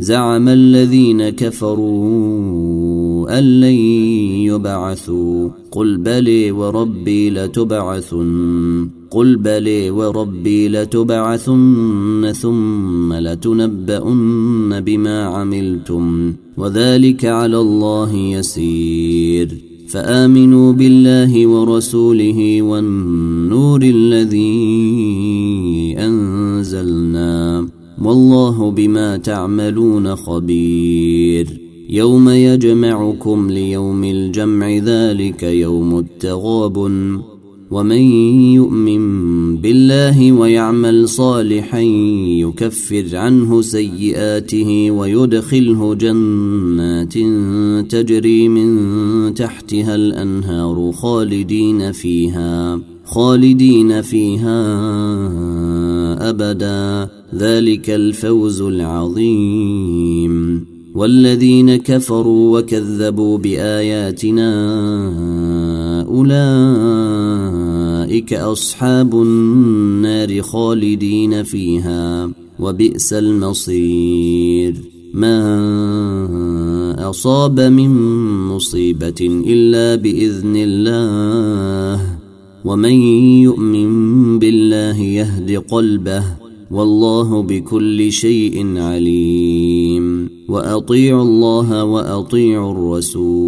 زعم الذين كفروا أن لن يبعثوا. قل بلي وربي لتبعثن. قل بلي وربي لتبعثن ثم لتنبؤن بما عملتم. وذلك على الله يسير. فآمنوا بالله ورسوله والنور الذي أنزلنا. والله بما تعملون خبير. يوم يجمعكم ليوم الجمع ذلك يوم التغاب ومن يؤمن بالله ويعمل صالحا يكفر عنه سيئاته ويدخله جنات تجري من تحتها الأنهار خالدين فيها خالدين فيها أبدا. ذلك الفوز العظيم. والذين كفروا وكذبوا بآياتنا أولئك أصحاب النار خالدين فيها وبئس المصير. ما أصاب من مصيبة إلا بإذن الله ومن يؤمن بالله يهد قلبه والله بكل شيء عليم. وأطيعوا الله وأطيعوا الرسول.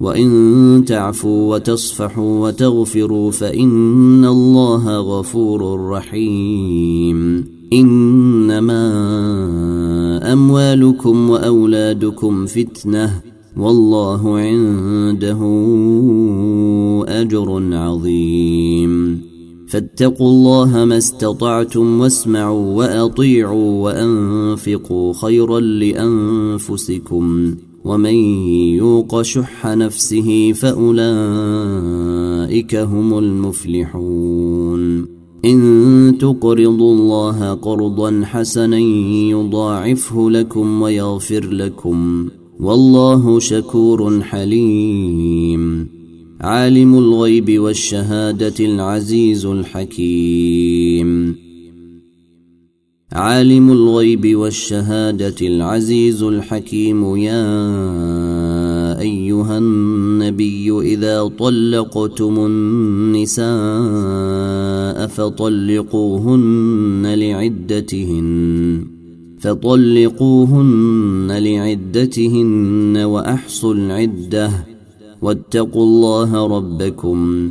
وإن تعفوا وتصفحوا وتغفروا فإن الله غفور رحيم. إنما أموالكم وأولادكم فتنة والله عنده أجر عظيم. فاتقوا الله ما استطعتم واسمعوا وأطيعوا وأنفقوا خيرا لأنفسكم. ومن يوق شح نفسه فأولئك هم المفلحون. إن تقرضوا الله قرضا حسنا يضاعفه لكم ويغفر لكم. والله شكور حليم. عالم الغيب والشهادة العزيز الحكيم. عالم الغيب والشهادة العزيز الحكيم يا أيها النبي إذا طلقتم النساء فطلقوهن لعدتهن فطلقوهن لعدتهن وأحصوا العدة واتقوا الله ربكم.